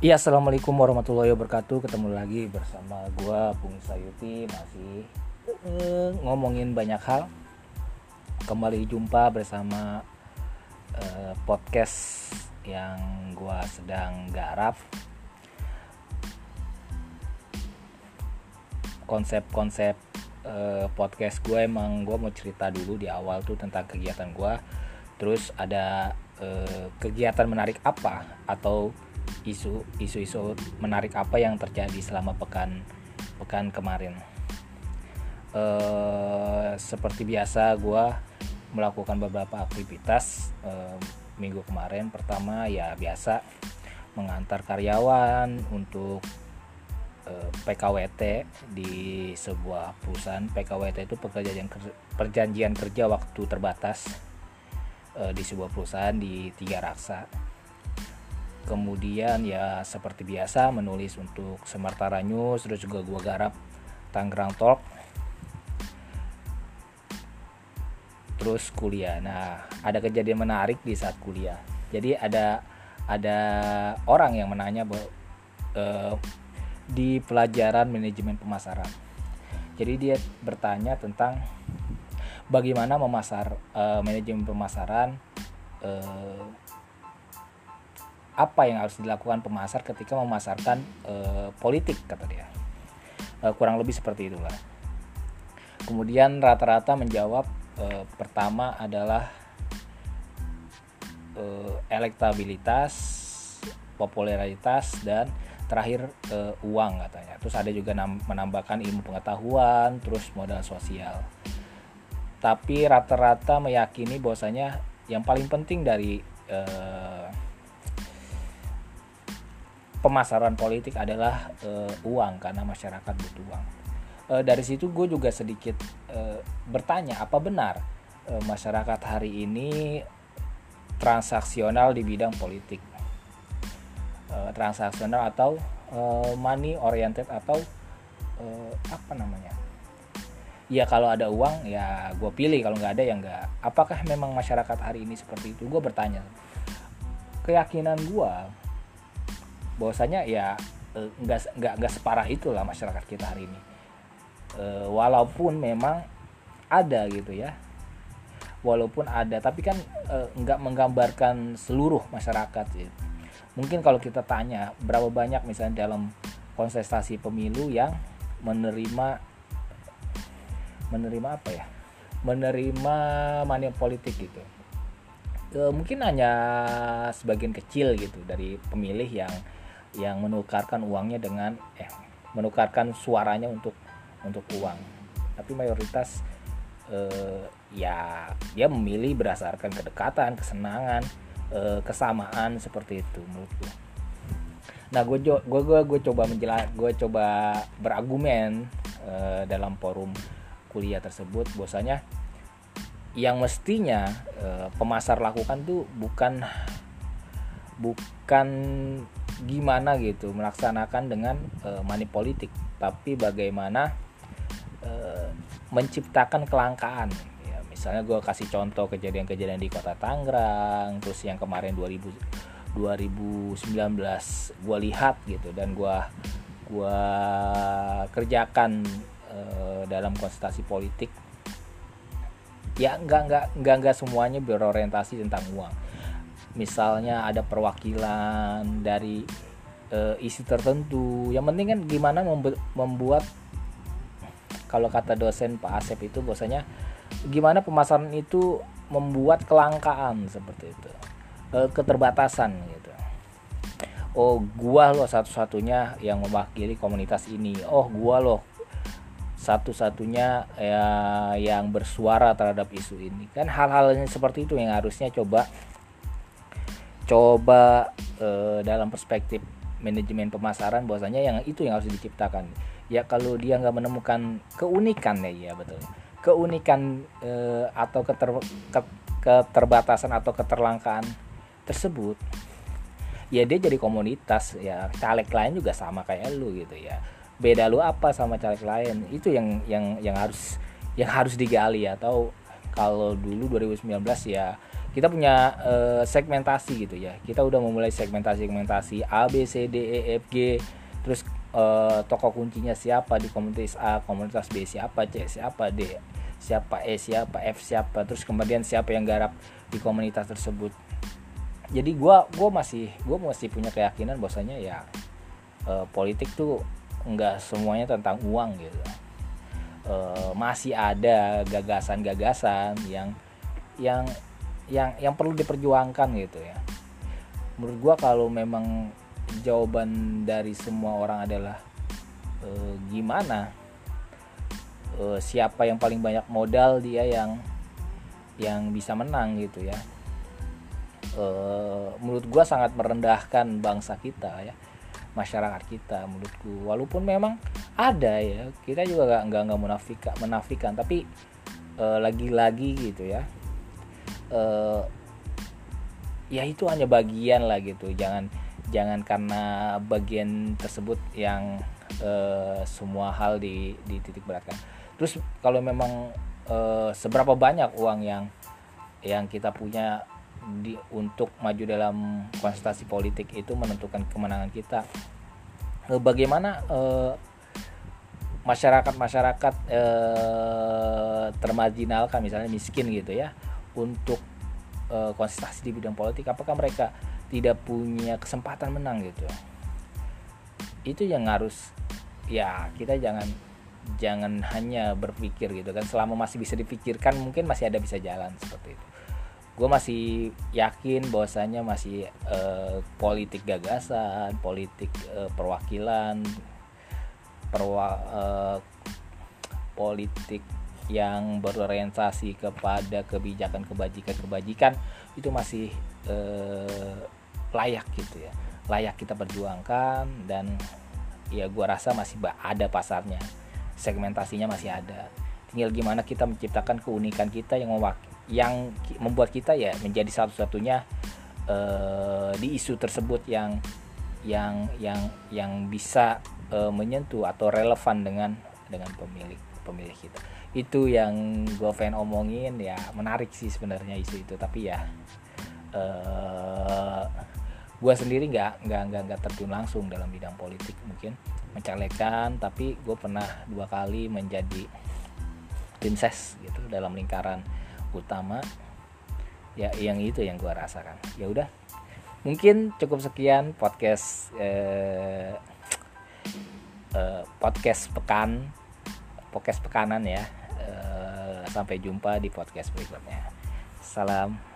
Iya, assalamualaikum warahmatullahi wabarakatuh. Ketemu lagi bersama gua Bung Sayuti masih eh, ngomongin banyak hal. Kembali jumpa bersama eh, podcast yang gua sedang garap. Konsep-konsep eh, podcast gue emang gue mau cerita dulu di awal tuh tentang kegiatan gua. Terus ada eh, kegiatan menarik apa atau isu isu-isu menarik apa yang terjadi selama pekan pekan kemarin. Uh, seperti biasa, gue melakukan beberapa aktivitas uh, minggu kemarin. Pertama ya biasa mengantar karyawan untuk eh, PKWT di sebuah perusahaan. PKWT itu perjanjian kerja, perjanjian kerja waktu terbatas uh, di sebuah perusahaan di Tiga Raksa kemudian ya seperti biasa menulis untuk Semartara News terus juga gua garap Tangerang Talk. Terus kuliah. Nah ada kejadian menarik di saat kuliah. Jadi ada ada orang yang menanya bahwa uh, di pelajaran manajemen pemasaran. Jadi dia bertanya tentang bagaimana memasar uh, manajemen pemasaran uh, apa yang harus dilakukan pemasar ketika memasarkan e, politik kata dia. E, kurang lebih seperti itulah. Kemudian rata-rata menjawab e, pertama adalah e, elektabilitas popularitas dan terakhir e, uang katanya. Terus ada juga menambahkan ilmu pengetahuan terus modal sosial. Tapi rata-rata meyakini bahwasanya yang paling penting dari e, pemasaran politik adalah uh, uang karena masyarakat butuh uang. Uh, dari situ gue juga sedikit uh, bertanya apa benar uh, masyarakat hari ini transaksional di bidang politik, uh, transaksional atau uh, money oriented atau uh, apa namanya? Ya kalau ada uang ya gue pilih kalau nggak ada ya nggak. Apakah memang masyarakat hari ini seperti itu? Gue bertanya. Keyakinan gue bahwasanya ya eh, nggak nggak nggak separah itulah masyarakat kita hari ini. E, walaupun memang ada gitu ya. Walaupun ada tapi kan e, nggak menggambarkan seluruh masyarakat ya. mungkin kalau kita tanya berapa banyak misalnya dalam kontestasi pemilu yang menerima menerima apa ya? Menerima money politik gitu. E, mungkin hanya sebagian kecil gitu dari pemilih yang yang menukarkan uangnya dengan eh menukarkan suaranya untuk untuk uang. Tapi mayoritas eh, ya dia memilih berdasarkan kedekatan kesenangan eh, kesamaan seperti itu menurutku nah gue gue gue gue coba menjelas gue coba berargumen eh, dalam forum kuliah tersebut bahwasanya yang mestinya eh, pemasar lakukan tuh bukan bukan gimana gitu melaksanakan dengan uh, money politik. Tapi bagaimana uh, menciptakan kelangkaan. Ya misalnya gue kasih contoh kejadian-kejadian di kota Tangerang terus yang kemarin 2000 2019 gue lihat gitu dan gue gue kerjakan uh, dalam konsultasi politik ya enggak enggak enggak enggak semuanya berorientasi tentang uang misalnya ada perwakilan dari uh, isi tertentu. Yang penting kan gimana membuat kalau kata dosen Pak Asep itu bahwasanya gimana pemasaran itu membuat kelangkaan seperti itu uh, keterbatasan gitu. Oh gua loh satu-satunya yang mewakili komunitas ini. Oh gua loh satu-satunya ya yang bersuara terhadap isu ini. Kan hal-hal seperti itu yang harusnya coba coba uh, dalam perspektif manajemen pemasaran bahwasanya yang itu yang harus diciptakan. Ya kalau dia nggak menemukan keunikan ya ya betul. Keunikan uh, atau keter, ke, keterbatasan atau keterlangkaan tersebut ya dia jadi komunitas ya. Caleg lain juga sama kayak lu gitu ya. Beda lu apa sama caleg lain? Itu yang yang yang harus yang harus digali atau kalau dulu 2019 ya kita punya uh, segmentasi gitu ya. Kita udah memulai segmentasi segmentasi A B C D E F G. Terus uh, tokoh kuncinya siapa di komunitas A komunitas B siapa C siapa D siapa E siapa F siapa. Terus kemudian siapa yang garap di komunitas tersebut. Jadi gue gua masih gue masih punya keyakinan bahwasanya ya uh, politik tuh nggak semuanya tentang uang gitu. Uh, masih ada gagasan-gagasan yang yang yang yang perlu diperjuangkan gitu ya. Menurut gua kalau memang jawaban dari semua orang adalah e, gimana e, siapa yang paling banyak modal dia yang yang bisa menang gitu ya. E, menurut gua sangat merendahkan bangsa kita ya masyarakat kita menurutku walaupun memang ada ya kita juga nggak nggak nggak menafikan menafikan tapi lagi-lagi gitu ya uh, ya itu hanya bagian lah gitu. Jangan jangan karena bagian tersebut yang uh, semua hal di titik beratkan. Terus kalau memang uh, seberapa banyak uang yang yang kita punya di untuk maju dalam konsultasi politik itu menentukan kemenangan kita. Bagaimana uh, masyarakat masyarakat uh, termarginalkan misalnya miskin gitu ya untuk uh, konsentrasi di bidang politik apakah mereka tidak punya kesempatan menang gitu? Itu yang harus ya kita jangan jangan hanya berpikir gitu kan. Selama masih bisa dipikirkan mungkin masih ada bisa jalan seperti itu. Gue masih yakin bahwasanya masih uh, politik gagasan politik uh, perwakilan perwa, uh, politik yang berorientasi kepada kebijakan kebajikan-kebajikan itu masih eh, layak gitu ya. Layak kita perjuangkan dan ya gua rasa masih ada pasarnya. Segmentasinya masih ada. Tinggal gimana kita menciptakan keunikan kita yang yang membuat kita ya menjadi satu-satunya eh, di isu tersebut yang yang yang yang bisa eh, menyentuh atau relevan dengan dengan pemilik pemilih kita itu yang gue pengen omongin ya menarik sih sebenarnya isu itu. Tapi ya uh, eh, gue sendiri nggak nggak nggak nggak terjun langsung dalam bidang politik mungkin. Mencalekan tapi gue pernah dua kali menjadi ses gitu dalam lingkaran utama. Ya yang itu yang gue rasakan. Ya udah mungkin cukup sekian podcast eh, eh, podcast pekan podcast pekanan ya sampai jumpa di podcast berikutnya. Salam.